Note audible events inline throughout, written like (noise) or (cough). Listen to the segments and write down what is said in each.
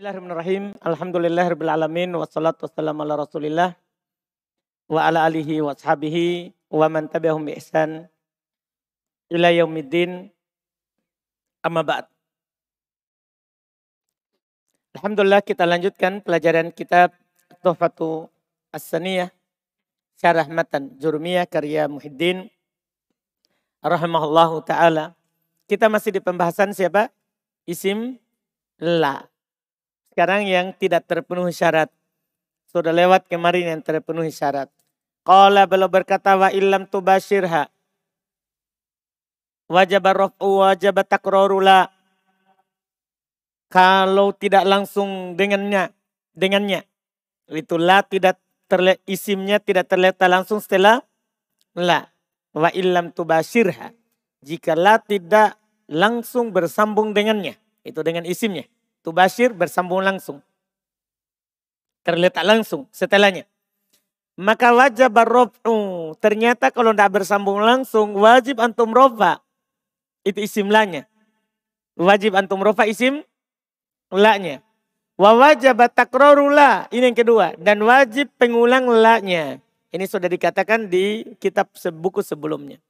Bismillahirrahmanirrahim. Alhamdulillahirrahmanirrahim. Wassalatu wassalamu ala rasulillah. Wa ala alihi wa ashabihi wa man tabi'ahum bi ihsan. Ila yaumiddin. Amma ba'd. Alhamdulillah kita lanjutkan pelajaran kitab Tuhfatu As-Saniyah. Syarah Matan Jurmiyah karya Muhyiddin. Rahimahullahu ta'ala. Kita masih di pembahasan siapa? Isim la. Sekarang yang tidak terpenuhi syarat. Sudah lewat kemarin yang terpenuhi syarat. Qala beliau berkata wa illam tubashirha. Wajib raf'u wajib takrorula. Kalau tidak langsung dengannya, dengannya. Itulah tidak terlihat isimnya tidak terlihat langsung setelah la. Wa illam tubashirha. Jika la tidak langsung bersambung dengannya. Itu dengan isimnya. Tubashir bersambung langsung. Terletak langsung setelahnya. Maka wajib rofu. Ternyata kalau tidak bersambung langsung wajib antum rofa. Itu isim lanya. Wajib antum rofa isim lanya. Wa wajib takrorula. Ini yang kedua. Dan wajib pengulang lanya. Ini sudah dikatakan di kitab buku sebelumnya.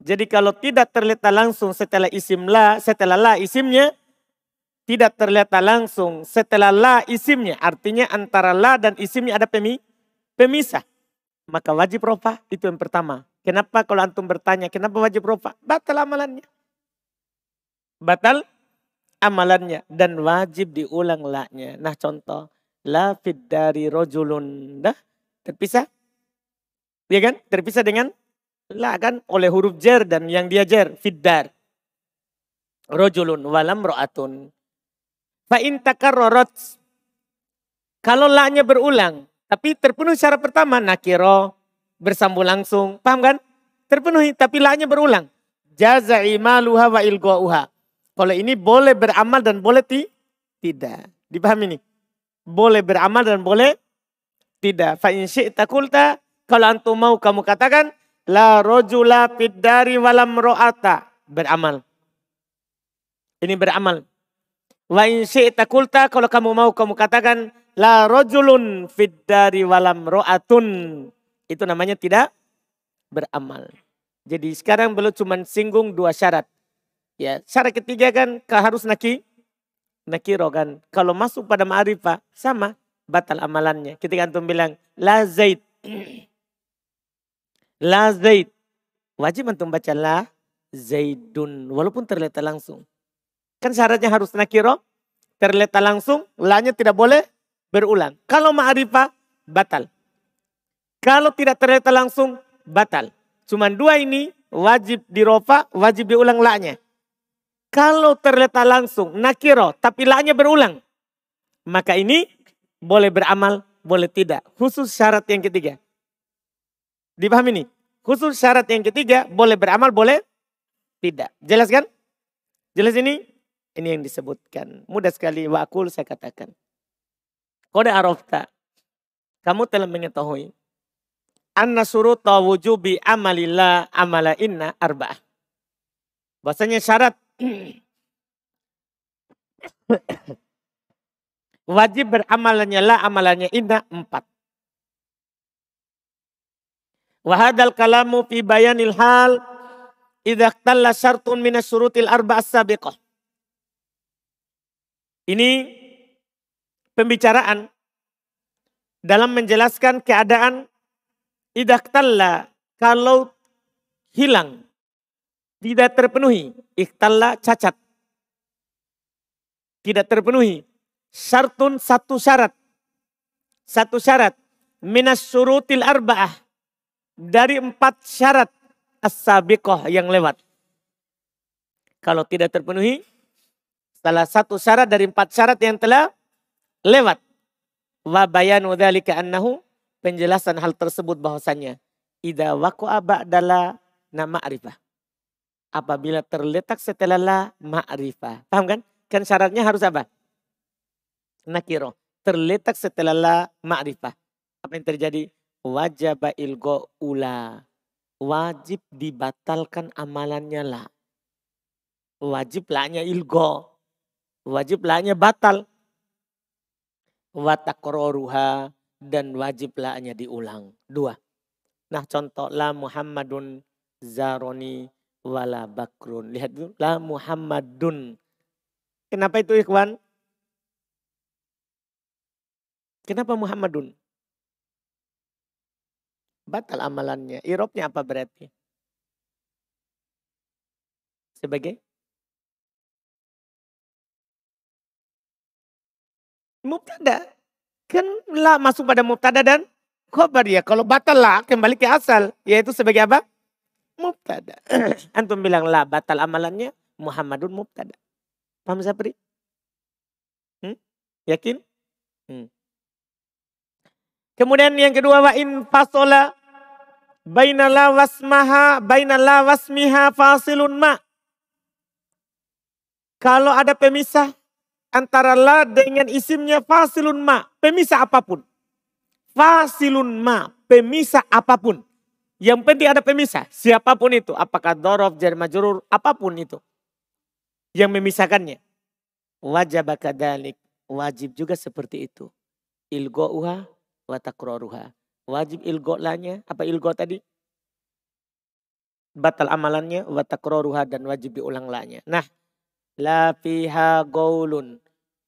Jadi kalau tidak terletak langsung setelah isim la, setelah la isimnya, tidak terlihat langsung setelah la isimnya. Artinya antara la dan isimnya ada pemi, pemisah. Maka wajib rofa itu yang pertama. Kenapa kalau antum bertanya kenapa wajib rofa? Batal amalannya. Batal amalannya. Dan wajib diulang la-nya. Nah contoh. La fid dari rojulun. Dah terpisah. Iya kan? Terpisah dengan la kan oleh huruf jer dan yang dia jer. Fiddar. Rojulun walam ro'atun. Fa'in takarrorot. Kalau la-nya berulang. Tapi terpenuhi syarat pertama. Nakiro. Bersambung langsung. Paham kan? Terpenuhi. Tapi la-nya berulang. Jaza imaluha wa ilgo'uha. Kalau ini boleh beramal dan boleh ti tidak. Dipahami ini? Boleh beramal dan boleh tidak. Fa'in syi'ta kulta. Kalau antum mau kamu katakan. La rojula fiddari walam ro'ata. Beramal. Ini beramal. Wa in syi'ta kulta kalau kamu mau kamu katakan la rojulun fiddari walam ro'atun. Itu namanya tidak beramal. Jadi sekarang belum cuma singgung dua syarat. Ya, syarat ketiga kan harus naki nakiro kan. Kalau masuk pada ma'rifah sama batal amalannya. Ketika antum bilang la zaid. (clears throat) la zaid. Wajib antum baca la zaidun walaupun terlihat langsung. Kan syaratnya harus nakiro, terletak langsung, lanya tidak boleh berulang. Kalau ma'rifah, batal. Kalau tidak terletak langsung, batal. Cuman dua ini wajib dirofa, wajib diulang lanya. Kalau terletak langsung, nakiro, tapi lanya berulang. Maka ini boleh beramal, boleh tidak. Khusus syarat yang ketiga. Dipahami ini? Khusus syarat yang ketiga, boleh beramal, boleh tidak. Jelas kan? Jelas ini? Ini yang disebutkan. Mudah sekali wakul saya katakan. Kode arafta. Kamu telah mengetahui. Anna suruta wujubi amalillah amala inna arba'ah. Bahasanya syarat. (coughs) Wajib beramalnya lah amalannya inna empat. Wahadal kalamu fi bayanil hal idha syartun minas surutil arba'as sabiqah. Ini pembicaraan dalam menjelaskan keadaan idaktalla kalau hilang tidak terpenuhi ikhtalla cacat. Tidak terpenuhi. Syartun satu syarat. Satu syarat. Minas surutil arba'ah. Dari empat syarat as yang lewat. Kalau tidak terpenuhi Salah satu syarat dari empat syarat yang telah lewat. Wa bayanu dzalika annahu penjelasan hal tersebut bahwasannya idza waqa'a ba'dala na ma'rifah. Apabila terletak setelah la ma'rifah. Paham kan? Kan syaratnya harus apa? Nakiro. Terletak setelah la ma'rifah. Apa yang terjadi? Wajaba ilgo ula. Wajib dibatalkan amalannya la. Wajib lahnya ilgo wajib lahnya batal. watakroruha dan wajib lahnya diulang. Dua. Nah contoh la Muhammadun zaroni wala bakrun. Lihat dulu la Muhammadun. Kenapa itu ikhwan? Kenapa Muhammadun? Batal amalannya. Irobnya apa berarti? Sebagai? Mubtada. Kan lah masuk pada mubtada dan khobar ya. Kalau batal lah kembali ke asal. Yaitu sebagai apa? Mubtada. (clears throat) Antum bilang lah batal amalannya Muhammadun mubtada. Paham Sapri? Hmm? Yakin? Hmm. Kemudian yang kedua wa in fasola bainala wasmaha bainala wasmiha fasilun ma. Kalau ada pemisah antara la dengan isimnya fasilun ma, pemisah apa pun. Fasilun ma, pemisah apa pun. Yang penting ada pemisah, siapa pun itu, apakah dorof, jar majrur, apa pun itu. Yang memisahkannya. Wajib kadalik, wajib juga seperti itu. Ilgo'uha wa takroruha. Wajib ilgo'lanya, apa ilgo tadi? Batal amalannya, wa takroruha dan wajib diulang lanya. Nah, la fiha gaulun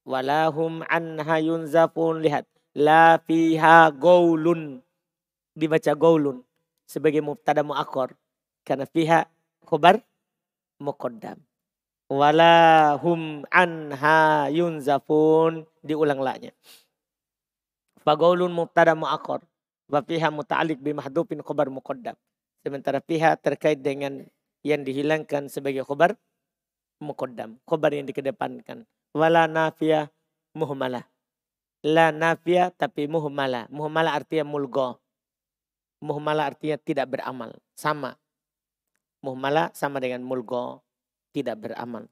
walahum anha yunzafun. Lihat la fiha gaulun dibaca gaulun sebagai mubtada muakkar karena fiha khobar muqaddam. Walahum anha yunzafun. Diulang laknya Fagaulun mubtada fiha muta'alliq bi mahdhufin khabar muqaddam. Sementara fiha terkait dengan yang dihilangkan sebagai khabar muqaddam, khabar yang dikedepankan. Wala nafiyah muhmalah. La nafiyah tapi muhmalah. Muhmalah artinya mulgo. Muhmalah artinya tidak beramal. Sama. Muhmalah sama dengan mulgo. Tidak beramal.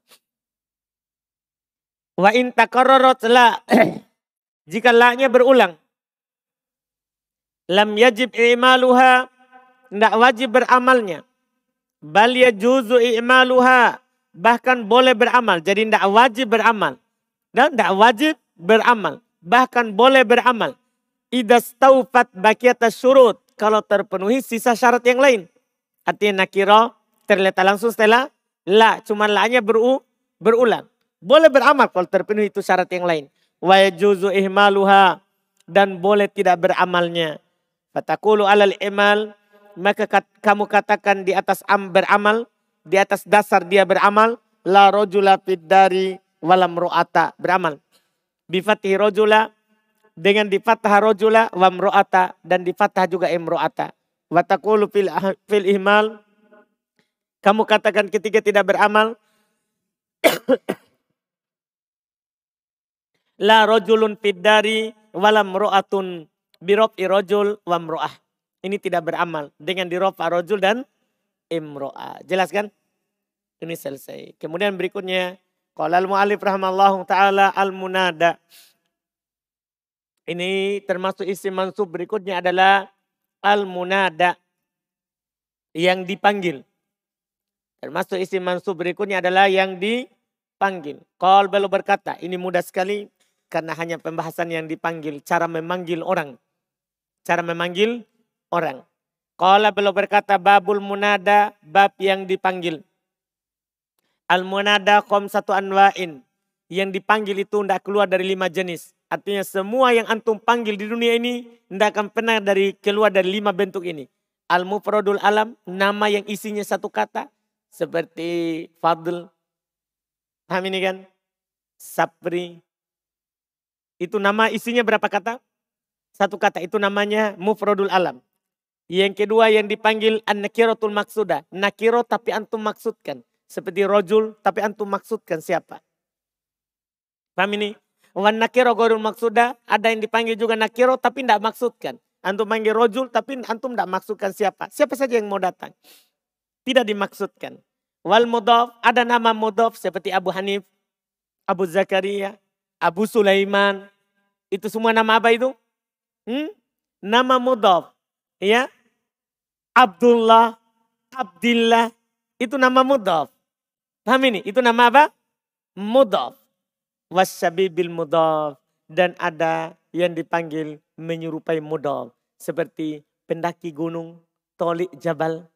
Wa in la. (clears throat) Jika la-nya berulang. Lam yajib i'maluha. Tidak wajib beramalnya. Bal yajuzu i'maluha. Bahkan boleh beramal. Jadi tidak wajib beramal. Dan tidak wajib beramal. Bahkan boleh beramal. Idas taufat bakiyata syurut. Kalau terpenuhi sisa syarat yang lain. Artinya nakiro terlihat langsung setelah la. Cuma la-nya beru, berulang. Boleh beramal kalau terpenuhi itu syarat yang lain. Wa yajuzu ihmaluha. Dan boleh tidak beramalnya. Fatakulu alal imal, maka kat, kamu katakan di atas am beramal, di atas dasar dia beramal, la rojula dari walam ro'ata beramal. Bifatih rojula dengan di fathah rojula wam ro'ata dan di fathah juga imro'ata. Watakulu fil, fil ihmal, kamu katakan ketika tidak beramal, (coughs) la rojulun dari walam ro'atun birof irojul wa mro'ah. Ini tidak beramal dengan dirof arojul dan imro'ah. Jelas kan? Ini selesai. Kemudian berikutnya. Qala al-mu'alif rahmallahu ta'ala al-munada. Ini termasuk isim mansub berikutnya adalah al-munada. Yang dipanggil. Termasuk isim mansub berikutnya adalah yang dipanggil. Qal belu berkata, ini mudah sekali karena hanya pembahasan yang dipanggil, cara memanggil orang. Cara memanggil orang. Kalau belum berkata babul munada, bab yang dipanggil. Al munada kom satu anwa'in. Yang dipanggil itu tidak keluar dari lima jenis. Artinya semua yang antum panggil di dunia ini tidak akan pernah dari keluar dari lima bentuk ini. Al mufradul alam, nama yang isinya satu kata. Seperti fadl. Paham ini kan? Sapri. Itu nama isinya berapa kata? Satu kata itu namanya mufradul alam. Yang kedua yang dipanggil an-nakiratul maksuda. Nakiro tapi antum maksudkan. Seperti rojul tapi antum maksudkan siapa. Paham ini? Wan nakiro gorul maksuda. Ada yang dipanggil juga nakiro tapi tidak maksudkan. Antum panggil rojul tapi antum tidak maksudkan siapa. Siapa saja yang mau datang. Tidak dimaksudkan. Wal mudof. Ada nama mudof seperti Abu Hanif. Abu Zakaria. Abu Sulaiman. Itu semua nama apa itu? Hmm? Nama mudhaf. Ya. Abdullah, Abdillah. Itu nama mudhaf. Paham ini? Itu nama apa? Mudhaf. Wasyabibil mudhaf. Dan ada yang dipanggil menyerupai modal. Seperti pendaki gunung, tolik jabal.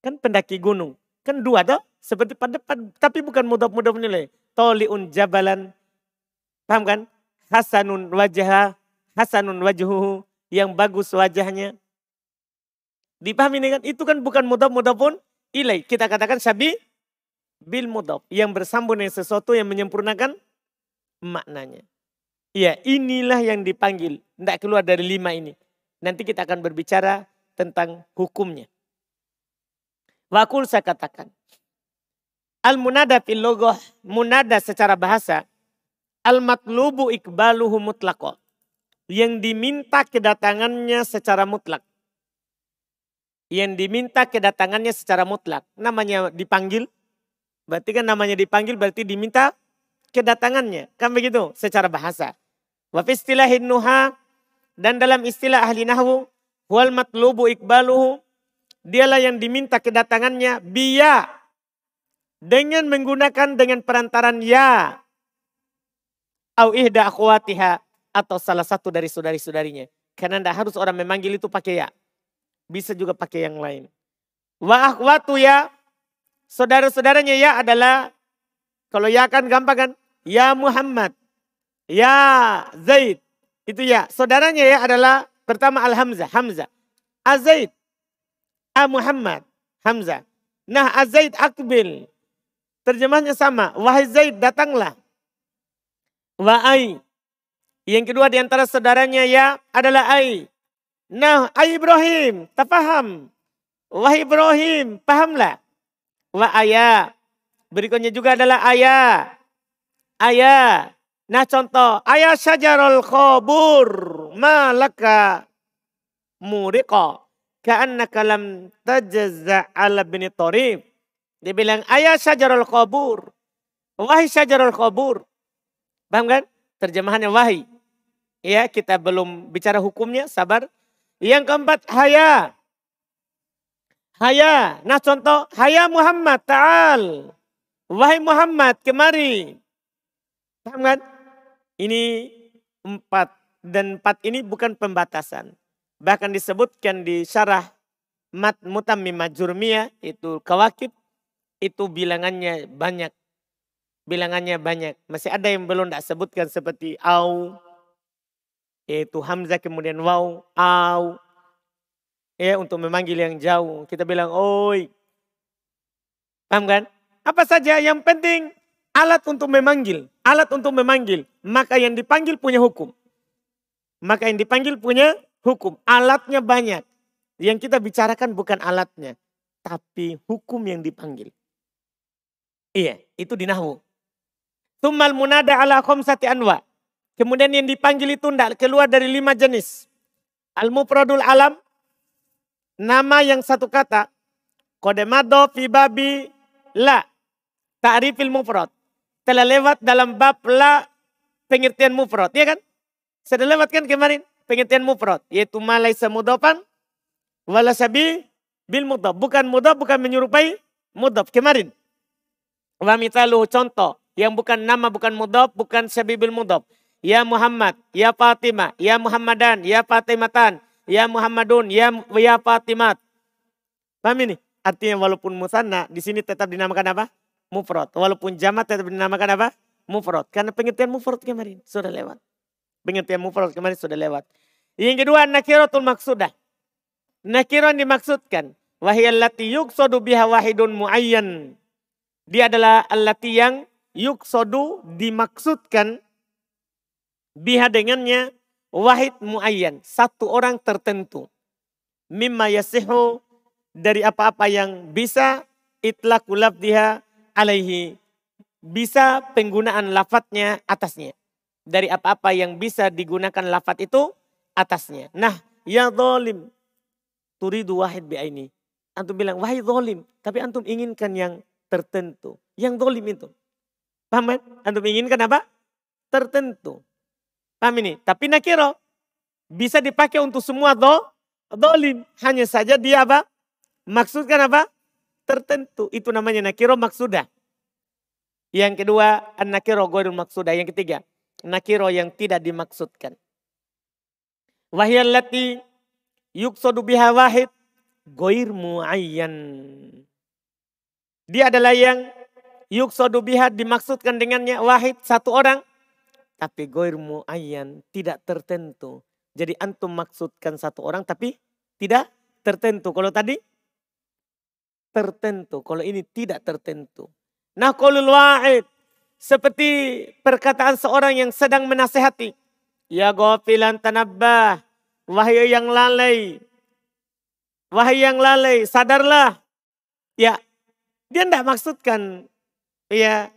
Kan pendaki gunung. Kan dua dah. Seperti pada, tapi bukan mudah-mudah menilai. Toliun jabalan. Paham kan? Hasanun wajah, hasanun wajuhu. Yang bagus wajahnya. Dipahami kan? Itu kan bukan mudah-mudah pun ilai. Kita katakan syabi bil mudhaf. Yang bersambung dengan sesuatu yang menyempurnakan maknanya. Ya inilah yang dipanggil. Tidak keluar dari lima ini. Nanti kita akan berbicara tentang hukumnya. Wakul saya katakan. Al-munada fil logoh, munada secara bahasa. Al-matlubu ikbaluhu mutlaqo. Yang diminta kedatangannya secara mutlak. Yang diminta kedatangannya secara mutlak. Namanya dipanggil. Berarti kan namanya dipanggil berarti diminta kedatangannya. Kan begitu secara bahasa. Wa istilahin nuha dan dalam istilah ahli nahwu wal matlubu ikbaluhu dialah yang diminta kedatangannya biya dengan menggunakan dengan perantaran ya au ihda akhwatiha atau salah satu dari saudari-saudarinya. Karena tidak harus orang memanggil itu pakai ya. Bisa juga pakai yang lain. Wa akhwatu ya saudara-saudaranya ya adalah kalau ya kan gampang kan? Ya Muhammad. Ya Zaid. Itu ya. Saudaranya ya adalah pertama Al-Hamzah. Hamzah. Azaid. A Muhammad. Hamzah. Nah Azaid akbil. Terjemahnya sama. Wahai Zaid datanglah. Wahai. Yang kedua di antara saudaranya ya adalah Ai. Nah, Ai Ibrahim, tafaham. Wahai Ibrahim, pahamlah. Wa ayah. Berikutnya juga adalah ayah. Ayah. Nah contoh, ayah syajarul khobur malaka muriqa ka'annaka lam tajza ala bin Torib. Dia bilang, ayah syajarul khobur. Wahai syajarul khobur. Paham kan? Terjemahannya wahai. Ya, kita belum bicara hukumnya, sabar. Yang keempat, haya. Haya. Nah contoh, haya Muhammad ta'al. Wahai Muhammad, kemari. Paham kan? Ini empat. Dan empat ini bukan pembatasan. Bahkan disebutkan di syarah mat mutammimah jurmiyah itu kawakib itu bilangannya banyak. Bilangannya banyak. Masih ada yang belum tak sebutkan seperti au. Yaitu hamzah kemudian waw. Au. Ya untuk memanggil yang jauh. Kita bilang oi. Paham kan? Apa saja yang penting alat untuk memanggil, alat untuk memanggil, maka yang dipanggil punya hukum. Maka yang dipanggil punya hukum. Alatnya banyak. Yang kita bicarakan bukan alatnya, tapi hukum yang dipanggil. Iya, itu dinahu. Tumal munada ala khomsati anwa. Kemudian yang dipanggil itu tidak keluar dari lima jenis. Al-mufradul alam, nama yang satu kata. Kodemado fi babi la. Ta'rifil mufrad telah lewat dalam bab la pengertian mufrad, ya kan? Sudah lewat kan kemarin pengertian mufrad, yaitu malai semudopan wala sabi bil mudab. Bukan mudab, bukan menyerupai mudab kemarin. Wa mitalu contoh yang bukan nama, bukan mudab, bukan sabi bil mudab. Ya Muhammad, ya Fatimah, ya Muhammadan, ya Fatimatan, ya Muhammadun, ya ya Fatimat. Paham ini? Artinya walaupun musanna di sini tetap dinamakan apa? mufrad. Walaupun jamak tetap dinamakan apa? Mufrad. Karena pengertian mufrad kemarin sudah lewat. Pengertian mufrad kemarin sudah lewat. Yang kedua nakiratul maksudah. Nakirah dimaksudkan. Wahiyallati yuksodu biha wahidun muayyan. Dia adalah allati yang yuksodu dimaksudkan biha dengannya wahid muayyan. Satu orang tertentu. Mimma yasihu dari apa-apa yang bisa itlaku labdiha alaihi bisa penggunaan lafadznya atasnya. Dari apa-apa yang bisa digunakan lafadz itu atasnya. Nah, ya zalim. Turidu wahid ini. Antum bilang, wahai zalim. Tapi antum inginkan yang tertentu. Yang zalim itu. Paham kan? Antum inginkan apa? Tertentu. Paham ini? Tapi nakiro. Bisa dipakai untuk semua do, dolim. Hanya saja dia apa? Maksudkan apa? tertentu. Itu namanya nakiro maksudah. Yang kedua, an-nakiro goirul maksudah. Yang ketiga, nakiro yang tidak dimaksudkan. Wahiyallati yuksodu biha wahid goir muayyan. Dia adalah yang yuksodu biha dimaksudkan dengannya wahid satu orang. Tapi goir muayyan tidak tertentu. Jadi antum maksudkan satu orang tapi tidak tertentu. Kalau tadi tertentu. Kalau ini tidak tertentu. Nah kalau wahid seperti perkataan seorang yang sedang menasehati. Ya gofilan tanabbah. Wahai yang lalai. Wahai yang lalai, sadarlah. Ya, dia tidak maksudkan ya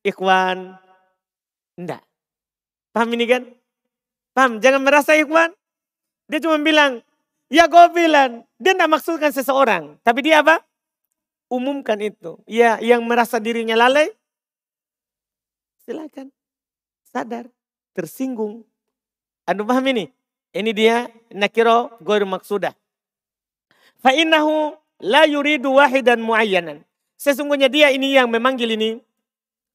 ikhwan. Tidak. Paham ini kan? Paham? Jangan merasa ikhwan. Dia cuma bilang, ya gofilan. Dia tidak maksudkan seseorang. Tapi dia apa? Umumkan itu. Ya, yang merasa dirinya lalai, silakan. Sadar, tersinggung. Anda paham ini? Ini dia nakiro goir maksudah. Fa'innahu la yuridu wahidan muayyanan. Sesungguhnya dia ini yang memanggil ini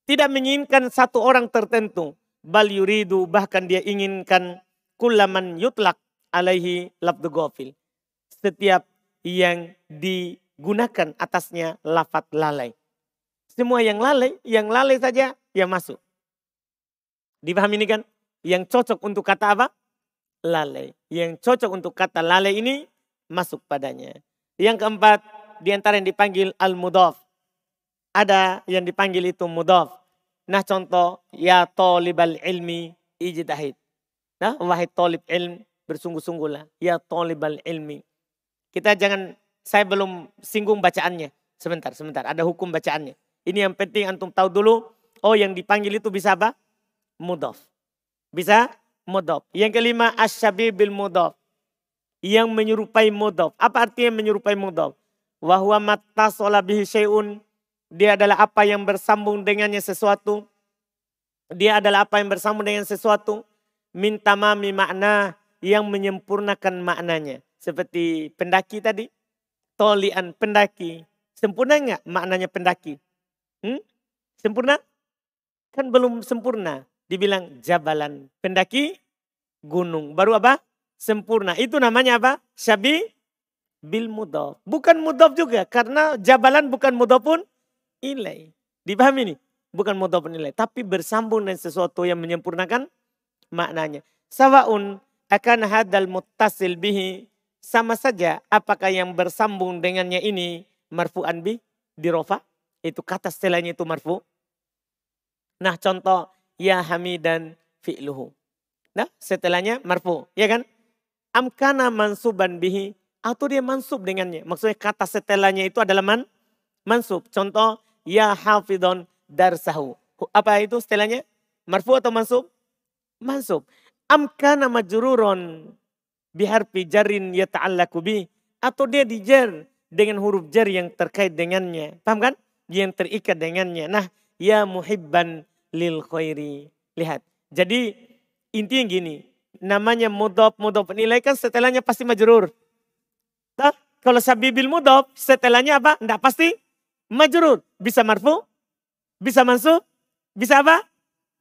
tidak menginginkan satu orang tertentu. Bal yuridu bahkan dia inginkan kulaman yutlak alaihi labdu gofil. Setiap yang digunakan atasnya lafat lalai. Semua yang lalai, yang lalai saja yang masuk. Dipahami ini kan? Yang cocok untuk kata apa? lalai. Yang cocok untuk kata lalai ini masuk padanya. Yang keempat, di antara yang dipanggil al-mudhaf. Ada yang dipanggil itu mudhaf. Nah contoh, ya tolibal ilmi ijtahid. Nah, wahai tolib ilm, bersungguh-sungguhlah. Ya tolibal ilmi. Kita jangan, saya belum singgung bacaannya. Sebentar, sebentar. Ada hukum bacaannya. Ini yang penting antum tahu dulu. Oh yang dipanggil itu bisa apa? Mudhaf. Bisa mudhaf. Yang kelima asyabi bil mudhaf. Yang menyerupai mudhaf. Apa artinya menyerupai mudhaf? Wahwa mata bihi syai'un. Dia adalah apa yang bersambung dengannya sesuatu. Dia adalah apa yang bersambung dengan sesuatu. Minta mami makna yang menyempurnakan maknanya. Seperti pendaki tadi. Tolian pendaki. Sempurna enggak maknanya pendaki? Hmm? Sempurna? Kan belum sempurna dibilang jabalan. Pendaki gunung. Baru apa? Sempurna. Itu namanya apa? Syabi bil mudhaf. Bukan mudhaf juga. Karena jabalan bukan mudhaf pun ilai. Dipahami nih? Bukan mudhaf pun ilai. Tapi bersambung dengan sesuatu yang menyempurnakan maknanya. Sawaun akan hadal muttasil bihi. Sama saja apakah yang bersambung dengannya ini marfu'an bi dirofa. Itu kata setelahnya itu marfu. Nah contoh ya hamidan fi'luhu. Nah, setelahnya marfu, ya kan? Amkana mansuban bihi atau dia mansub dengannya. Maksudnya kata setelahnya itu adalah man, mansub. Contoh, ya hafidon darsahu. Apa itu setelahnya? Marfu atau mansub? Mansub. Amkana majruron biharfi jarin yata'allaku bih. Atau dia dijer dengan huruf jar yang terkait dengannya. Paham kan? Yang terikat dengannya. Nah, ya muhibban lil khairi. Lihat. Jadi intinya gini. Namanya mudhaf, mudhaf nilai kan setelahnya pasti majrur. Nah, kalau sabibil mudhaf setelahnya apa? Tidak pasti majrur. Bisa marfu, bisa mansub, bisa apa?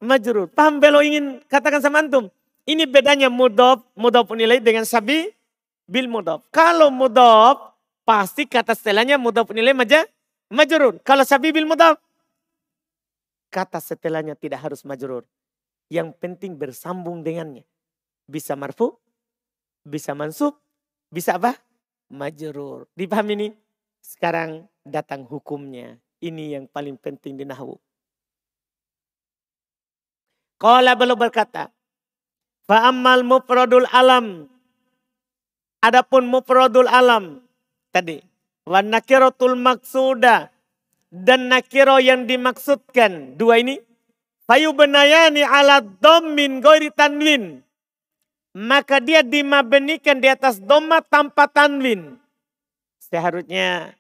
Majrur. Paham belo ingin katakan sama antum? Ini bedanya mudhaf, mudhaf nilai dengan sabi bil mudhaf. Kalau mudhaf pasti kata setelahnya mudhaf nilai maja majrur. Kalau sabi bil mudhaf kata setelahnya tidak harus majrur. Yang penting bersambung dengannya. Bisa marfu, bisa mansub, bisa apa? Majrur. Dipahami ini? Sekarang datang hukumnya. Ini yang paling penting di nahwu. Qala belum berkata, Fa'ammal mufradul alam. Adapun mufradul alam tadi. Wa nakiratul maksuda dan nakiro yang dimaksudkan. Dua ini. Fayu benayani ala domin goiri tanwin. Maka dia dimabenikan di atas doma tanpa tanwin. Seharusnya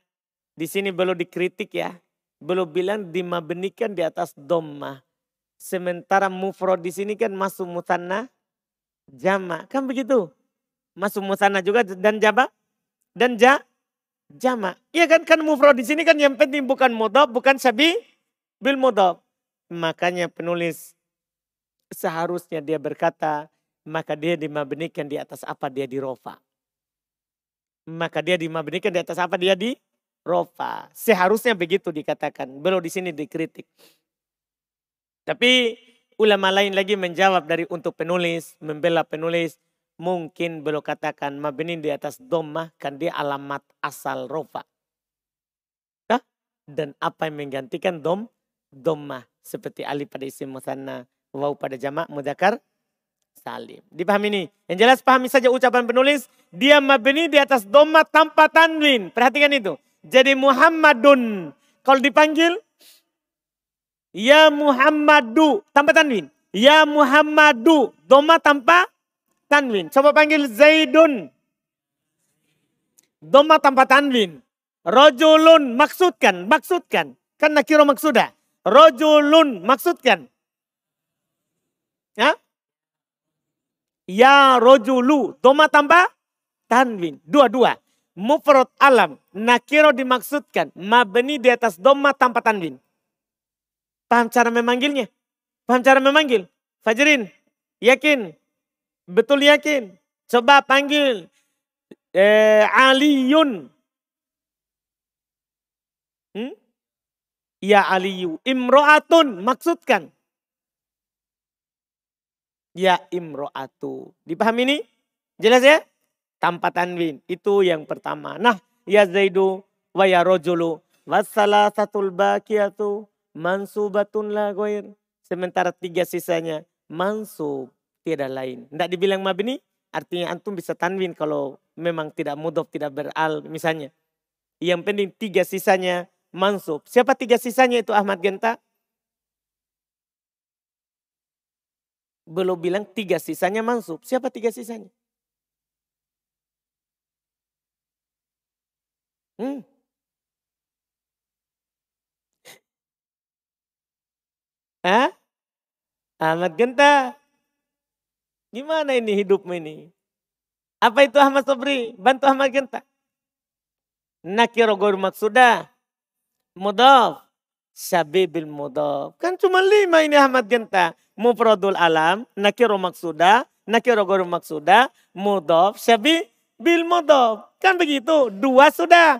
di sini belum dikritik ya. Belum bilang dimabenikan di atas doma. Sementara mufrod di sini kan masuk mutanna jama. Kan begitu. Masuk mutanna juga dan jaba. Dan ja, Jama. Iya kan kan mufrad di sini kan yang penting bukan mudhaf, bukan sabi bil mudhaf. Makanya penulis seharusnya dia berkata maka dia dimabnikan di atas apa dia di rofa. Maka dia dimabnikan di atas apa dia di rofa. Seharusnya begitu dikatakan. Belum di sini dikritik. Tapi ulama lain lagi menjawab dari untuk penulis, membela penulis. Mungkin belum katakan mabni di atas domah kan dia alamat asal rofa. Nah, dan apa yang menggantikan dom? Domah. Seperti alif pada isim musanna, waw pada jamak mudakar salim. Dipahami ini? Yang jelas pahami saja ucapan penulis. Dia mabni di atas doma tanpa tanwin. Perhatikan itu. Jadi Muhammadun. Kalau dipanggil. Ya Muhammadu. Tanpa tanwin. Ya Muhammadu. Doma tanpa tanwin. Coba panggil Zaidun. Doma tanpa tanwin. Rojulun maksudkan. Maksudkan. Kan nakiro maksudah. Rojulun maksudkan. Ya? Ya rojulu. Doma tambah tanwin. Dua-dua. Mufrad alam. Nakiro dimaksudkan. Mabni di atas doma tanpa tanwin. Paham cara memanggilnya? Paham cara memanggil? Fajrin. Yakin? Betul yakin? Coba panggil. Eh, Aliyun. Hmm? Ya Aliyu. Imro'atun. Maksudkan. Ya imro'atu. Dipahami ini? Jelas ya? Tanpa tanwin. Itu yang pertama. Nah, ya Zaidu wa ya rojulu. Wassalah satul bakiyatu mansubatun la goir. Sementara tiga sisanya mansub tidak lain. Tidak dibilang mabni, artinya antum bisa tanwin kalau memang tidak mudof, tidak beral misalnya. Yang penting tiga sisanya mansub. Siapa tiga sisanya itu Ahmad Genta? belum bilang tiga sisanya mansub. Siapa tiga sisanya? Hmm. Hah? Ahmad Genta. Gimana ini hidupmu ini? Apa itu Ahmad Sobri? Bantu Ahmad Genta. Nakiro maksudah. Mudaf. Syabibil mudaf. Kan cuma lima ini Ahmad Genta mufradul alam, nakiro maksuda, nakiro guru maksuda, mudof, syabi, bil mudof. Kan begitu, dua sudah.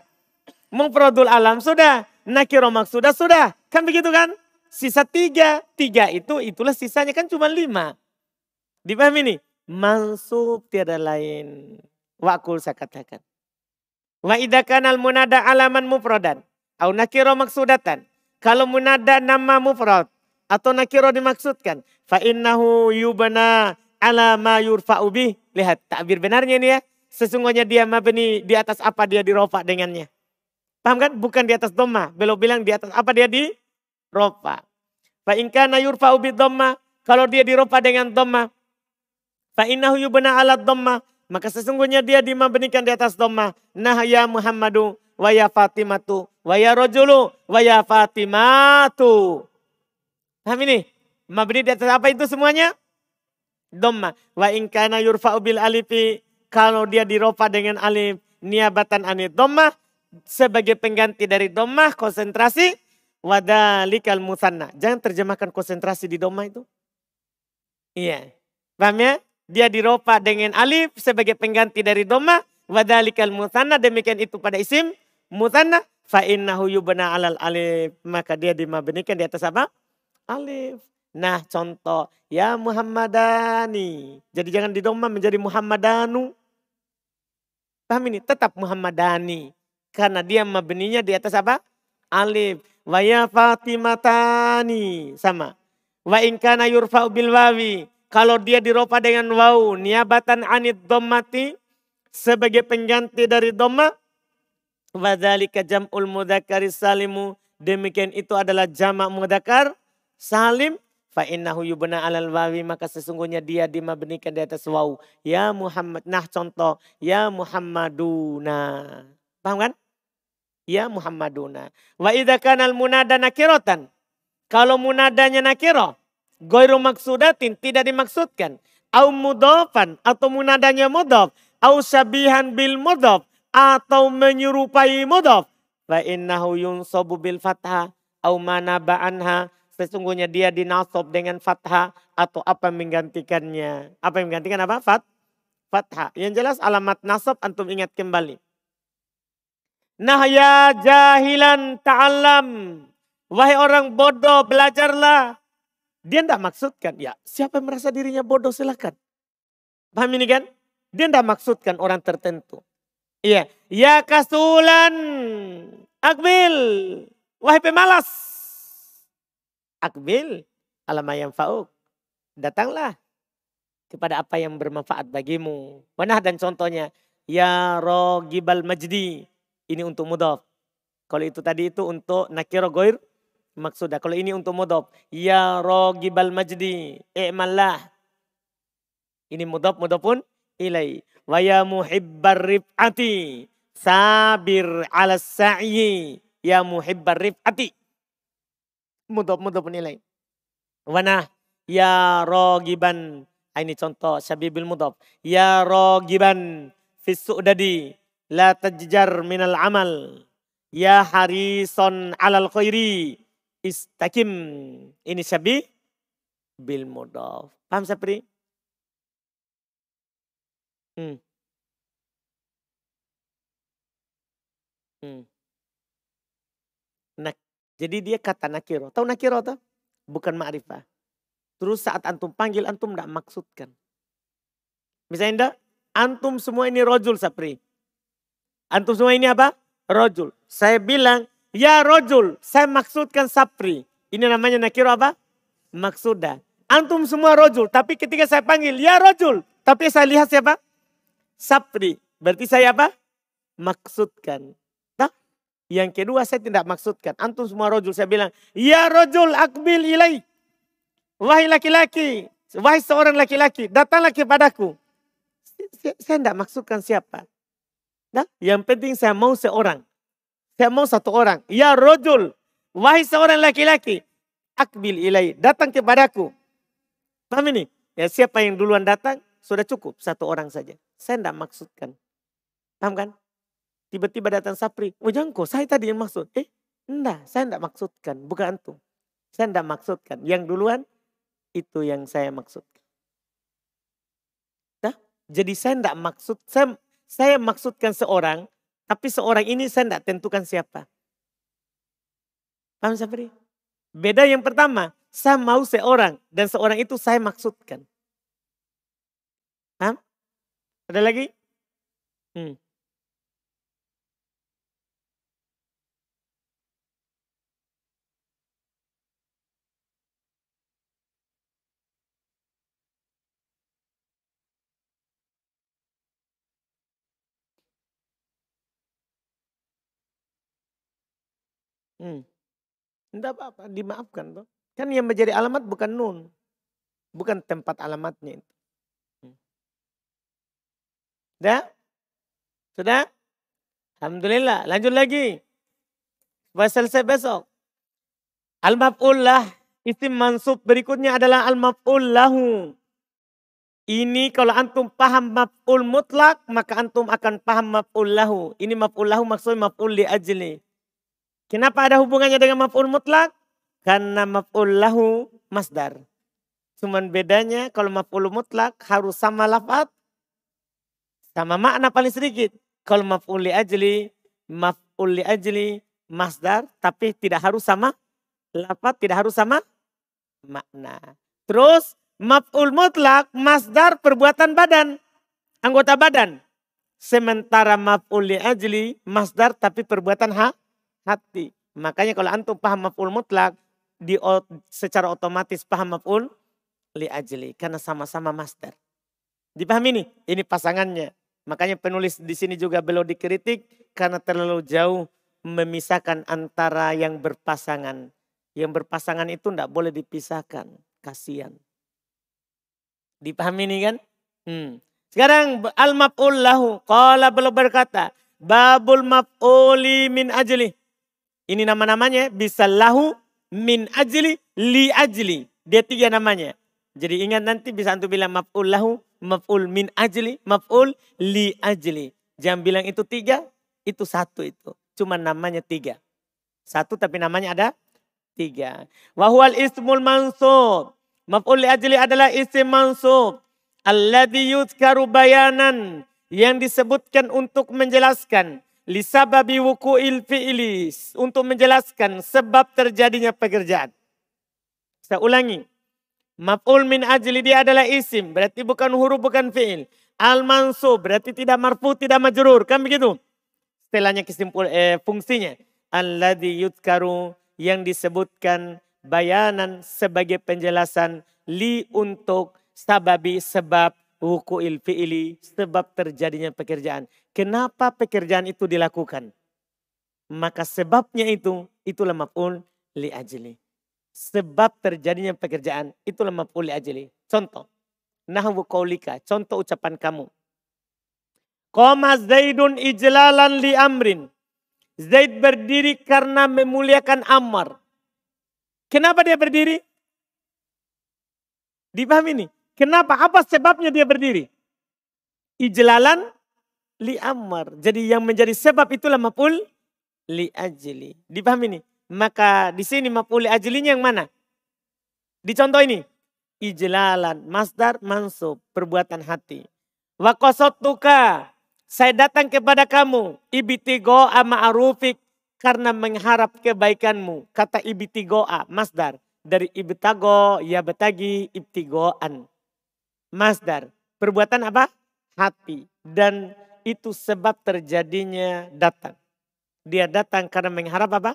Mufradul alam sudah, nakiro maksuda sudah. Kan begitu kan? Sisa tiga. Tiga itu, itulah sisanya kan cuma lima. Dipahami nih? Mansub tiada lain. Wakul saya katakan. Wa idakan al munada alaman mufradan. Au nakiro maksudatan. Kalau munada nama mufrad atau nakiro dimaksudkan. Fa innahu yubana ala ma. Lihat takbir benarnya ini ya. Sesungguhnya dia mabni di atas apa dia dirofa dengannya. Paham kan? Bukan di atas doma. Belum bilang di atas apa dia di rofa. Fa inkana yurfa'u bi doma. Kalau dia dirofa dengan doma. Fa innahu yubana ala doma. Maka sesungguhnya dia dimabnikan di atas doma. Nah ya Muhammadu wa ya Fatimatu wa ya rojulu wa ya Fatimatu. Paham ini? Mabni di atas apa itu semuanya? Dhamma. Wa inkana yurfa'u bil alifi. Kalau dia dirofa dengan alif. Niabatan anit dhamma. Sebagai pengganti dari dhamma. Konsentrasi. Wadalikal musanna. Jangan terjemahkan konsentrasi di dhamma itu. Iya. Paham ya? Dia dirofa dengan alif sebagai pengganti dari dhamma. Wadalikal musanna. Demikian itu pada isim. Musanna. Fa innahu yubna alal alif. Maka dia dimabnikan di atas apa? alif. Nah contoh, ya Muhammadani. Jadi jangan didomam menjadi Muhammadanu. Paham ini? Tetap Muhammadani. Karena dia mabninya di atas apa? Alif. Wa ya Fatimatani. Sama. Wa inkana yurfa'u bil wawi. Kalau dia diropa dengan waw. Niabatan anid dommati. Sebagai pengganti dari domma. Wadhalika jam'ul mudhakaris salimu. Demikian itu adalah jamak mudakar salim fa innahu yubna alal wawi maka sesungguhnya dia dimabnikan di atas waw ya Muhammad nah contoh ya Muhammaduna paham kan ya Muhammaduna wa idza al munada nakiratan kalau munadanya nakiro goiru maksudatin tidak dimaksudkan au mudofan atau munadanya mudhof au syabihan bil mudhof atau menyerupai mudhof fa innahu yunsabu bil fathah au manaba anha Sesungguhnya dia dinasob dengan fathah atau apa menggantikannya. Apa yang menggantikan apa? Fat, fathah. Yang jelas alamat nasab antum ingat kembali. Nah ya jahilan ta'alam. Wahai orang bodoh belajarlah. Dia tidak maksudkan. Ya siapa yang merasa dirinya bodoh silahkan. Paham ini kan? Dia tidak maksudkan orang tertentu. Iya. Ya kasulan. Akbil. Wahai pemalas akbil alama yang fauk. Datanglah kepada apa yang bermanfaat bagimu. Mana dan contohnya. Ya rogibal majdi. Ini untuk mudaf. Kalau itu tadi itu untuk nakiro goir maksudnya. Kalau ini untuk mudaf. Ya rogibal majdi. I'mallah. Ini mudaf mudafun ilai. Wa ya muhibbar rif'ati. Sabir ala sa'yi. Ya muhibbar rif'ati mudhaf-mudhaf nilai. Wana ya rogiban. Ini contoh syabibil mudhaf. Ya rogiban fis su'dadi la tajjar minal amal. Ya harison alal khairi istakim. Ini syabi bil mudhaf. Paham Sapri? Hmm. Hmm. Nah, jadi dia kata nakiro. Tahu nakiro tuh? Bukan ma'rifah. Terus saat antum panggil, antum tidak maksudkan. Misalnya enggak, antum semua ini rojul sapri. Antum semua ini apa? Rojul. Saya bilang, ya rojul, saya maksudkan sapri. Ini namanya nakiro apa? Maksudah. Antum semua rojul, tapi ketika saya panggil, ya rojul. Tapi saya lihat siapa? Sapri. Berarti saya apa? Maksudkan. Yang kedua saya tidak maksudkan. Antum semua rojul saya bilang. Ya rojul akbil ilai. Wahai laki-laki. Wahai seorang laki-laki. Datanglah kepadaku. Saya tidak maksudkan siapa. Nah, yang penting saya mau seorang. Saya mau satu orang. Ya rojul. Wahai seorang laki-laki. Akbil ilai. Datang kepadaku. Paham ini? Ya siapa yang duluan datang. Sudah cukup. Satu orang saja. Saya tidak maksudkan. Paham kan? Tiba-tiba datang Sapri, oh jangko, saya tadi yang maksud. Eh, enggak, saya enggak maksudkan, bukan antum. Saya enggak maksudkan. Yang duluan, itu yang saya maksudkan. Nah, jadi saya enggak maksud, saya, saya maksudkan seorang, tapi seorang ini saya enggak tentukan siapa. Paham Sapri? Beda yang pertama, saya mau seorang dan seorang itu saya maksudkan. Paham? Ada lagi? Hmm. Hmm. Tidak apa-apa, dimaafkan tuh. Kan yang menjadi alamat bukan nun. Bukan tempat alamatnya itu. Hmm. Sudah? Sudah? Alhamdulillah. Lanjut lagi. Supaya selesai besok. Al-maf'ul lah. Isim mansub berikutnya adalah al-maf'ul lahu. Ini kalau antum paham maf'ul mutlak, maka antum akan paham maf'ul lahu. Ini maf'ul lahu maksudnya maf'ul li ajli. Kenapa ada hubungannya dengan maf'ul mutlak? Karena maf'ul lahu masdar. Cuman bedanya kalau maf'ul mutlak harus sama lafad, sama makna paling sedikit. Kalau maf'ul li ajli, maf'ul li ajli, masdar, tapi tidak harus sama lafad, tidak harus sama makna. Terus maf'ul mutlak, masdar perbuatan badan, anggota badan. Sementara maf'ul li ajli, masdar tapi perbuatan hak hati. Makanya kalau antum paham maf'ul mutlak, di, secara otomatis paham maf'ul li ajli. Karena sama-sama master. Dipahami ini? Ini pasangannya. Makanya penulis di sini juga belum dikritik karena terlalu jauh memisahkan antara yang berpasangan. Yang berpasangan itu tidak boleh dipisahkan. Kasihan. Dipahami ini kan? Hmm. Sekarang al-maf'ul lahu. Qala belum berkata. Babul maf'uli min ajli. Ini nama-namanya bisa lahu min ajli li ajli. Dia tiga namanya. Jadi ingat nanti bisa antum bilang maf'ul lahu, maf'ul min ajli, maf'ul li ajli. Jangan bilang itu tiga, itu satu itu. Cuma namanya tiga. Satu tapi namanya ada tiga. Wahwal ismul mansub. Maf'ul li ajli adalah isim mansub. Alladhi yuzkaru bayanan. Yang disebutkan untuk menjelaskan. Lisababi wuku'il fi'lis. Untuk menjelaskan sebab terjadinya pekerjaan. Saya ulangi. Maf'ul min ajli dia adalah isim. Berarti bukan huruf, bukan fi'il. Al-mansub berarti tidak marfu, tidak majrur. Kan begitu? Setelahnya kesimpul eh, fungsinya. Alladhi yudkaru yang disebutkan bayanan sebagai penjelasan li untuk sababi sebab wuku'il fi'ili sebab terjadinya pekerjaan. Kenapa pekerjaan itu dilakukan? Maka sebabnya itu itulah maf'ul li ajli. Sebab terjadinya pekerjaan itulah maf'ul li ajli. Contoh. Nahwu qaulika, contoh ucapan kamu. Qoma Zaidun ijlalan li amrin. Zaid berdiri karena memuliakan Ammar. Kenapa dia berdiri? Dipahami ini. Kenapa? Apa sebabnya dia berdiri? Ijlalan li Ammar. Jadi yang menjadi sebab itulah mapul li ajli. Dipahami ini. Maka di sini mapul li ajlinya yang mana? Di contoh ini. Ijlalan, masdar, mansub, perbuatan hati. Wa tuka saya datang kepada kamu, ibtigo ama arufik, karena mengharap kebaikanmu. Kata ibtigoa, masdar. Dari ibtago, ya betagi, ibtigoan. Masdar. Perbuatan apa? Hati. Dan itu sebab terjadinya datang. Dia datang karena mengharap apa?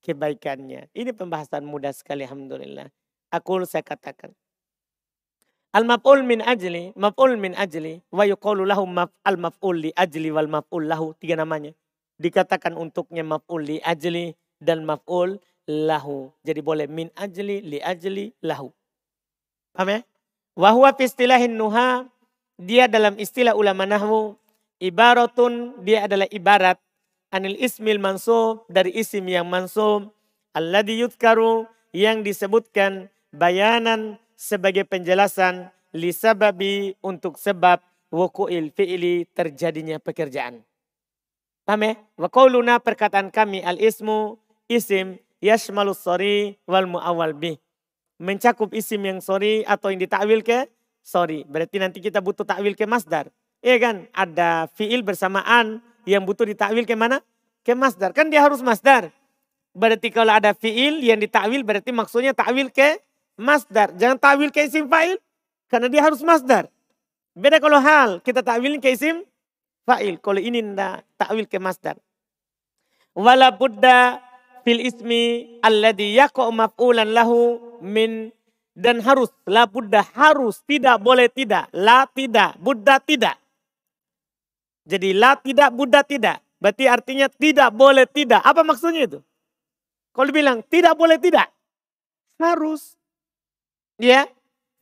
Kebaikannya. Ini pembahasan mudah sekali Alhamdulillah. Aku saya katakan. Al-maf'ul min ajli, maf'ul min ajli, wa yuqalu lahu al-maf'ul li ajli wal maf'ul lahu. Tiga namanya. Dikatakan untuknya maf'ul li ajli dan maf'ul lahu. Jadi boleh min ajli, li ajli, lahu. Paham ya? Wahwa fi istilahin nuha, dia dalam istilah ulama nahwu, ibaratun, dia adalah ibarat anil ismil mansub, dari isim yang mansub, alladhi yudkaru, yang disebutkan bayanan sebagai penjelasan lisababi untuk sebab wuku'il fi'li terjadinya pekerjaan. Paham ya? Wa qawluna perkataan kami al-ismu isim yashmalus sori wal mu'awal bih. Mencakup isim yang sorry atau yang ditakwil ke sorry. Berarti nanti kita butuh takwil ke masdar. Iya kan? Ada fi'il bersamaan yang butuh ditakwil ke mana? Ke masdar. Kan dia harus masdar. Berarti kalau ada fi'il yang ditakwil berarti maksudnya takwil ke masdar. Jangan takwil ke isim fa'il. Karena dia harus masdar. Beda kalau hal. Kita takwil ke isim fa'il. Kalau ini tidak takwil ke masdar. Wala buddha fil ismi alladhi yaqa'u maf'ulan lahu min dan harus. La buddha harus tidak boleh tidak. La tidak buddha tidak. Jadi la tidak buddha tidak. Berarti artinya tidak boleh tidak. Apa maksudnya itu? Kalau bilang tidak boleh tidak harus. Ya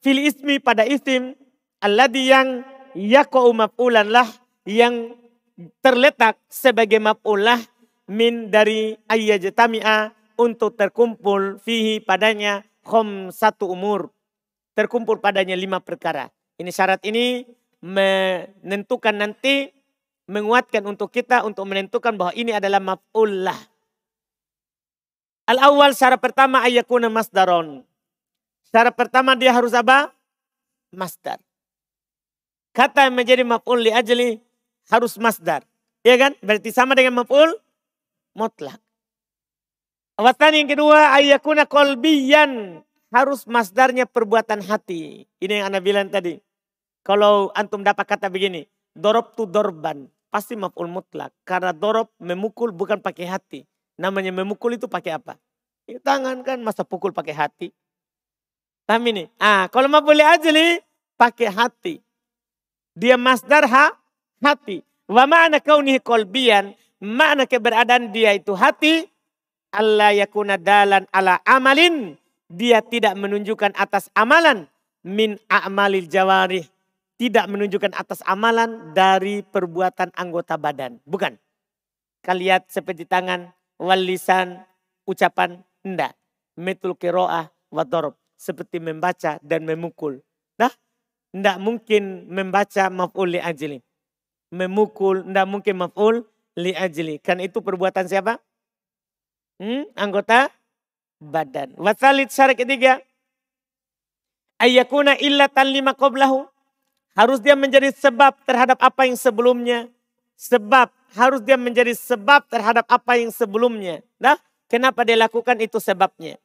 fil ismi pada isim alladhi yang yaqa'u maf'ulan lah yang terletak sebagai maf'ulah min dari ayyajtami'a untuk terkumpul fihi padanya khom satu umur. Terkumpul padanya lima perkara. Ini syarat ini menentukan nanti menguatkan untuk kita untuk menentukan bahwa ini adalah maf'ullah. Al-awwal syarat pertama ayakuna masdaron. Syarat pertama dia harus apa? Masdar. Kata yang menjadi maf'ul li ajli harus masdar. Ya kan? Berarti sama dengan maf'ul mutlak. Awatan yang kedua ayakuna kolbiyan. Harus masdarnya perbuatan hati. Ini yang anda bilang tadi. Kalau antum dapat kata begini. Dorob tu dorban. Pasti maf'ul mutlak. Karena dorob memukul bukan pakai hati. Namanya memukul itu pakai apa? Tangan kan masa pukul pakai hati. Paham ini? Ah, kalau mau boleh ajli pakai hati. Dia masdar ha, hati. Wa ma'ana kaunihi kolbian. Makna keberadaan dia itu hati. Allah yakuna dalan ala amalin. Dia tidak menunjukkan atas amalan. Min a'malil jawarih. Tidak menunjukkan atas amalan dari perbuatan anggota badan. Bukan. Kalian seperti tangan, walisan, ucapan. Enggak. Metul kiro'ah wa dorob seperti membaca dan memukul. Nah, tidak mungkin membaca maf'ul li ajli. Memukul, tidak mungkin maf'ul li ajli. Kan itu perbuatan siapa? Hmm, anggota badan. Wasalit syarat ketiga. Ayyakuna illatan lima qoblahu. Harus dia menjadi sebab terhadap apa yang sebelumnya. Sebab. Harus dia menjadi sebab terhadap apa yang sebelumnya. Nah, kenapa dia lakukan itu sebabnya.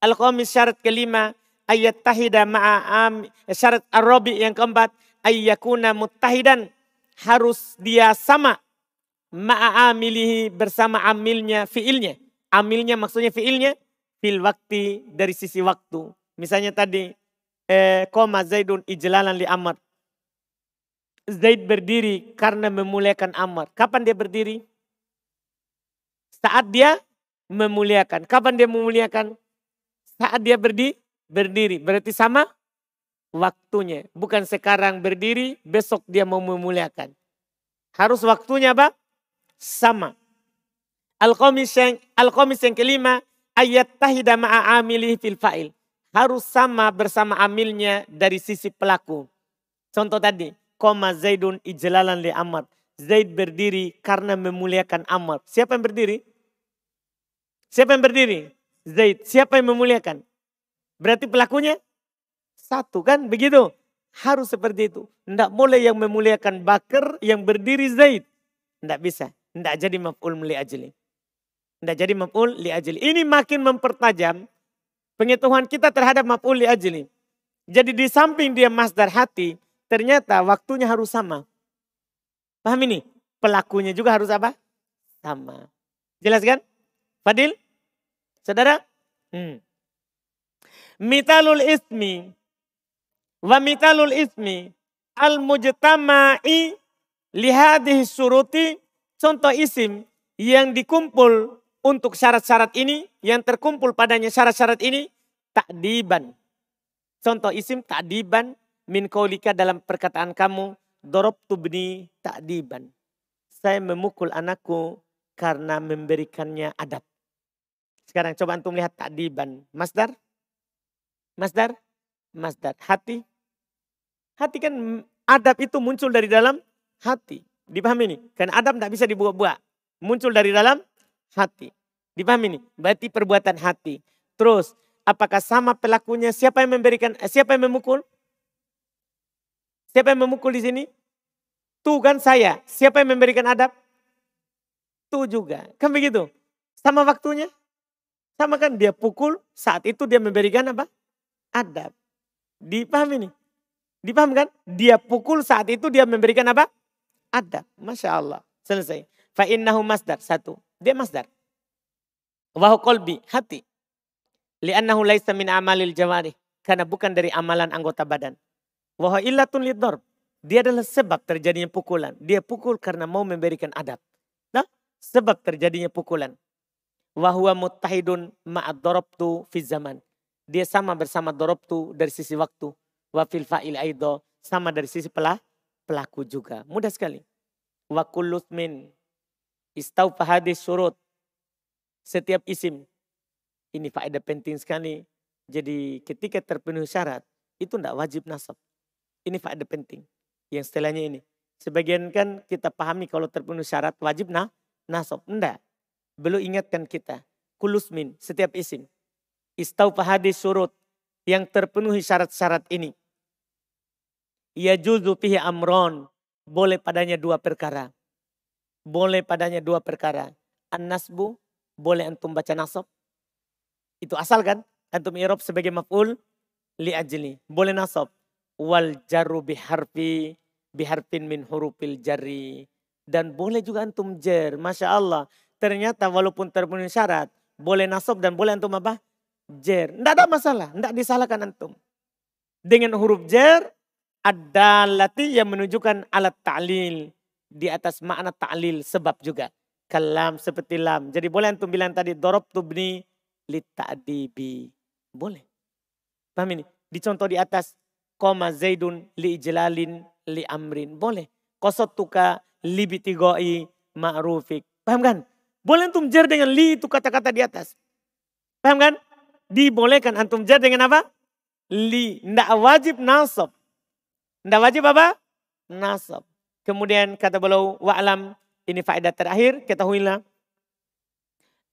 Al-Qamis syarat kelima. Ayat tahida ma'am. Syarat ar-rabi yang keempat. Ayyakuna mutahidan. Harus dia sama. Ma'amilihi bersama amilnya, fiilnya. Amilnya maksudnya fiilnya. Fil waktu dari sisi waktu. Misalnya tadi. Eh, koma Zaidun ijlalan li Amr. Zaid berdiri karena memuliakan Ammar. Kapan dia berdiri? Saat dia memuliakan. Kapan dia memuliakan? Saat dia berdiri, berdiri. Berarti sama waktunya. Bukan sekarang berdiri, besok dia mau memuliakan. Harus waktunya apa? Sama. Al-Qamis yang, Al yang kelima, ayat tahida ma'amili fil fa'il. Harus sama bersama amilnya dari sisi pelaku. Contoh tadi, koma Zaidun ijlalan li Amr. Zaid berdiri karena memuliakan Amr. Siapa yang berdiri? Siapa yang berdiri? Zaid. Siapa yang memuliakan? Berarti pelakunya satu kan? Begitu. Harus seperti itu. Tidak boleh yang memuliakan Bakar yang berdiri Zaid. Tidak bisa. Tidak jadi maf'ul li ajli. Tidak jadi maf'ul li ajli. Ini makin mempertajam pengetahuan kita terhadap maf'ul li ajli. Jadi di samping dia masdar hati, Ternyata waktunya harus sama. Paham ini? Pelakunya juga harus apa? Sama. Jelas kan? Fadil? Saudara? Hmm. Mitalul ismi. Wa mitalul ismi. Al-mujtama'i lihadih suruti. Contoh isim yang dikumpul untuk syarat-syarat ini. Yang terkumpul padanya syarat-syarat ini. Takdiban. Contoh isim takdiban min kaulika dalam perkataan kamu dorob tubni ta'diban. Saya memukul anakku karena memberikannya adab. Sekarang coba antum lihat ta'diban. Masdar? Masdar? Masdar. Hati? Hati kan adab itu muncul dari dalam hati. Dipahami ini? Kan adab tidak bisa dibuat-buat. Muncul dari dalam hati. Dipahami ini? Berarti perbuatan hati. Terus, apakah sama pelakunya? Siapa yang memberikan, siapa yang memukul? Siapa yang memukul di sini? Tuh kan saya. Siapa yang memberikan adab? Tuh juga. Kan begitu. Sama waktunya. Sama kan dia pukul saat itu dia memberikan apa? Adab. Dipaham ini? Dipaham kan? Dia pukul saat itu dia memberikan apa? Adab. Masya Allah. Selesai. Fa'innahu masdar. Satu. Dia masdar. Wahu kolbi. Hati. Li'annahu laisa min amalil jawari. Karena bukan dari amalan anggota badan. Wahai illatun lidorb. Dia adalah sebab terjadinya pukulan. Dia pukul karena mau memberikan adab. Nah, sebab terjadinya pukulan. Wahwa mutahidun ma'ad dorobtu fi zaman. Dia sama bersama dorobtu dari sisi waktu. Wafil fa'il aido. Sama dari sisi pelah, pelaku juga. Mudah sekali. Wa kullus min. Istau fahadis surut. Setiap isim. Ini faedah penting sekali. Jadi ketika terpenuhi syarat. Itu tidak wajib nasab. Ini faedah penting. Yang setelahnya ini. Sebagian kan kita pahami kalau terpenuhi syarat wajib nah nasab. Enggak. Belum ingatkan kita. Kulusmin, setiap isim. Istau pahadi surut yang terpenuhi syarat-syarat ini. Ya juzu pihi amron. Boleh padanya dua perkara. Boleh padanya dua perkara. An-nasbu, boleh antum baca nasab. Itu asal kan? Antum irob sebagai maf'ul li ajli. Boleh nasab wal jaru biharfi biharfin min hurufil jari. Dan boleh juga antum jer. Masya Allah. Ternyata walaupun terpenuhi syarat. Boleh nasab dan boleh antum apa? Jer. Tidak ada masalah. Tidak disalahkan antum. Dengan huruf jer. Ada latih yang menunjukkan alat ta'lil. Di atas makna ta'lil sebab juga. Kalam seperti lam. Jadi boleh antum bilang tadi. Dorob tubni li ta'dibi. Boleh. Paham ini? Dicontoh di atas koma zaidun li ijlalin li amrin. Boleh. Kosot tuka li bitigoi ma'rufik. Paham kan? Boleh antum jar dengan li itu kata-kata di atas. Paham kan? Dibolehkan antum jar dengan apa? Li. Tidak wajib nasab. Tidak wajib apa? Nasab. Kemudian kata beliau wa'alam. Ini faedah terakhir. Ketahuilah.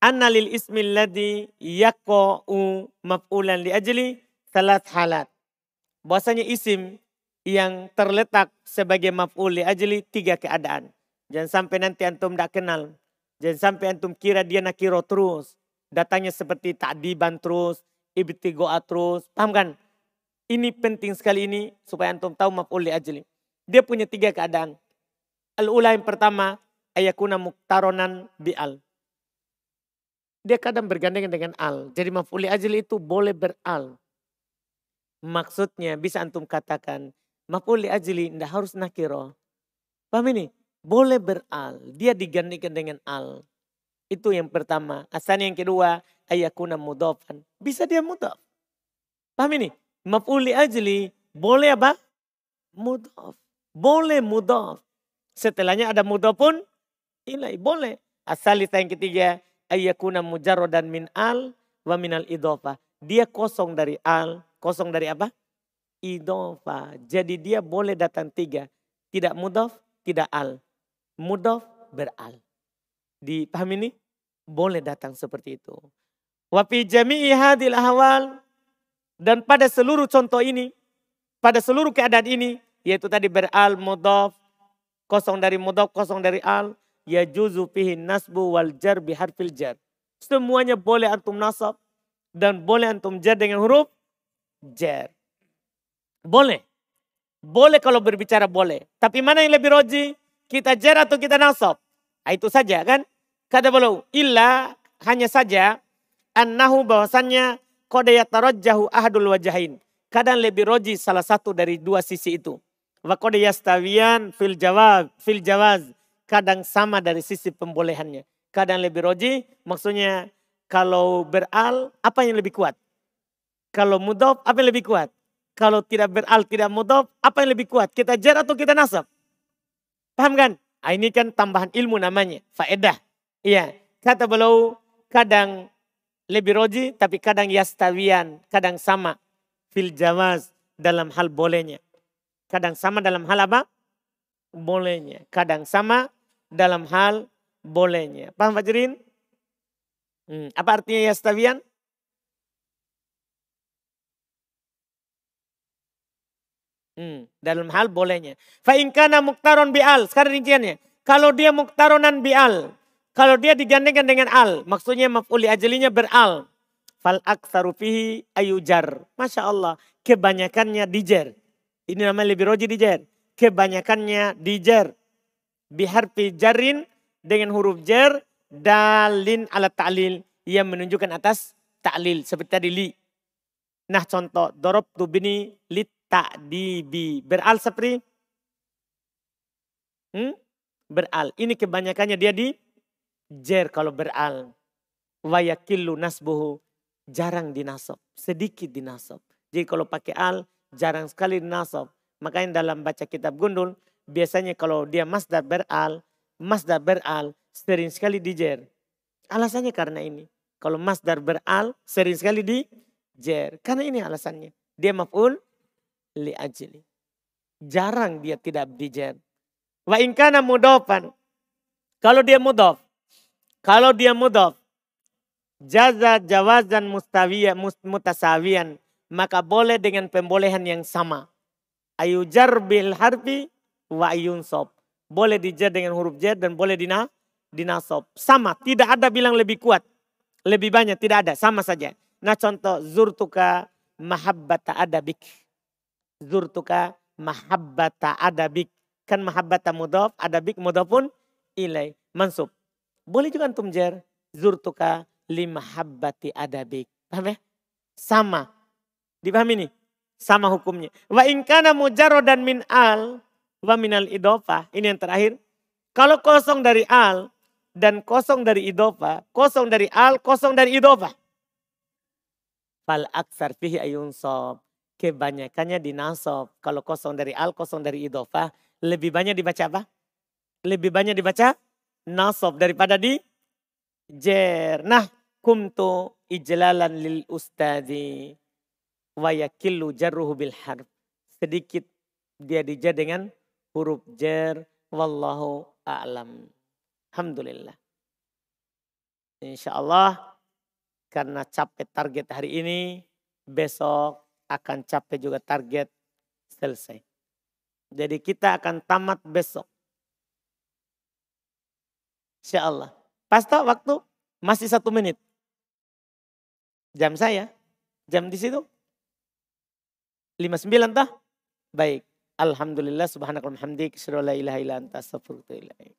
Anna lil ismil ladhi yako'u maf'ulan li ajli salat halat. Bahwasanya isim yang terletak sebagai maf'ul li ajli tiga keadaan. Jangan sampai nanti antum tidak kenal. Jangan sampai antum kira dia nakiro terus. Datanya seperti ta'diban terus, ibtigoa terus. Paham kan? Ini penting sekali ini supaya antum tahu maf'ul li ajli. Dia punya tiga keadaan. Al-ula yang pertama, ayakuna muktaronan bi'al. Dia kadang bergandengan dengan al. Jadi maf'ul li ajli itu boleh beral. Maksudnya bisa antum katakan, Maf'ul ajli tidak harus nakiro. Paham ini? Boleh beral. Dia digantikan dengan al. Itu yang pertama. Asalnya yang kedua, ayakuna mudofan. Bisa dia mudof. Paham ini? Maf'ul ajli boleh apa? Mudof. Boleh mudof. Setelahnya ada mudof pun ilai. Boleh. Asal yang ketiga, ayakuna mujarrodan min al wa minal idofah. Dia kosong dari al. Kosong dari apa? idofa. Jadi dia boleh datang tiga. Tidak mudof, tidak al. Mudof beral. Dipahami ini? Boleh datang seperti itu. Wafi jami'i hadil ahwal. Dan pada seluruh contoh ini, pada seluruh keadaan ini, yaitu tadi beral, mudof, kosong dari mudof, kosong dari al, ya juzu fihi nasbu wal jar biharfil jar. Semuanya boleh antum nasab dan boleh antum jar dengan huruf jar. Boleh. Boleh kalau berbicara boleh. Tapi mana yang lebih roji? Kita jar atau kita nasab? Nah, itu saja kan. Kata beliau, illa hanya saja annahu bahwasannya kode yatarajjahu ahadul wajahin. Kadang lebih roji salah satu dari dua sisi itu. Wa kode yastawiyan fil jawab, fil jawaz. Kadang sama dari sisi pembolehannya. Kadang lebih roji, maksudnya kalau beral, apa yang lebih kuat? Kalau mudof, apa yang lebih kuat? Kalau tidak beral, tidak mudhof, apa yang lebih kuat? Kita jar atau kita nasab? Paham kan? Nah, ini kan tambahan ilmu namanya, faedah. Iya, kata beliau kadang lebih roji, tapi kadang yastawian, kadang sama. Fil jawaz, dalam hal bolehnya. Kadang sama dalam hal apa? Bolehnya. Kadang sama dalam hal bolehnya. Paham Fajrin? Hmm, apa artinya yastawian? Hmm, dalam hal bolehnya. Fa'inkana muktaron bi'al. Sekarang rinciannya. Kalau dia muktaronan bi'al. Kalau dia digandengkan dengan al. Maksudnya maf'uli ajalinya beral. Fal ayujar. Masya Allah. Kebanyakannya dijer. Ini namanya lebih roji dijer. Kebanyakannya dijer. Biharfi jarin dengan huruf jer. Dalin ala ta'lil. Yang menunjukkan atas ta'lil. Seperti tadi li. Nah contoh. Dorob tu bini lit ta'dibi. Beral seperti hmm? beral. Ini kebanyakannya dia di jer kalau beral. Wayakillu nasbuhu. Jarang dinasab. Sedikit dinasab. Jadi kalau pakai al jarang sekali dinasab. Makanya dalam baca kitab gundul biasanya kalau dia masdar beral, masdar beral sering sekali di jer. Alasannya karena ini. Kalau masdar beral sering sekali di jer. Karena ini alasannya. Dia maf'ul li ajli. Jarang dia tidak dijer. Wa inkana mudofan. Kalau dia mudof. Kalau dia mudof. Jaza jawazan mustawiya mutasawiyan. Maka boleh dengan pembolehan yang sama. Ayujar bil harfi wa ayun sob. Boleh dijer dengan huruf jar dan boleh dina, dinasob. Sama, tidak ada bilang lebih kuat. Lebih banyak, tidak ada, sama saja. Nah contoh, zurtuka mahabbata adabik zurtuka mahabbata adabik. Kan mahabbata mudhaf, adabik pun ilai. Mansub. Boleh juga antum jar. Zurtuka li mahabbati adabik. Paham ya? Sama. Dipahami nih? Sama hukumnya. Wa inkana mujarrodan min al wa minal idofa. Ini yang terakhir. Kalau kosong dari al dan kosong dari idofa. Kosong dari al, kosong dari idofa. Fal aksar fihi ayun sob kebanyakannya di nasab. Kalau kosong dari al, kosong dari idofah. Lebih banyak dibaca apa? Lebih banyak dibaca nasab daripada di jer. Nah, kumtu ijlalan lil ustadi wa yakillu jarruhu bil harf. Sedikit dia dijar dengan huruf jer. Wallahu a'lam. Alhamdulillah. Insya Allah karena capek target hari ini, besok akan capek juga target selesai. Jadi kita akan tamat besok. Insya Allah. Pas tak waktu? Masih satu menit. Jam saya. Jam di situ. 59 tah? Baik. Alhamdulillah subhanakallah hamdik. la ilaha illa anta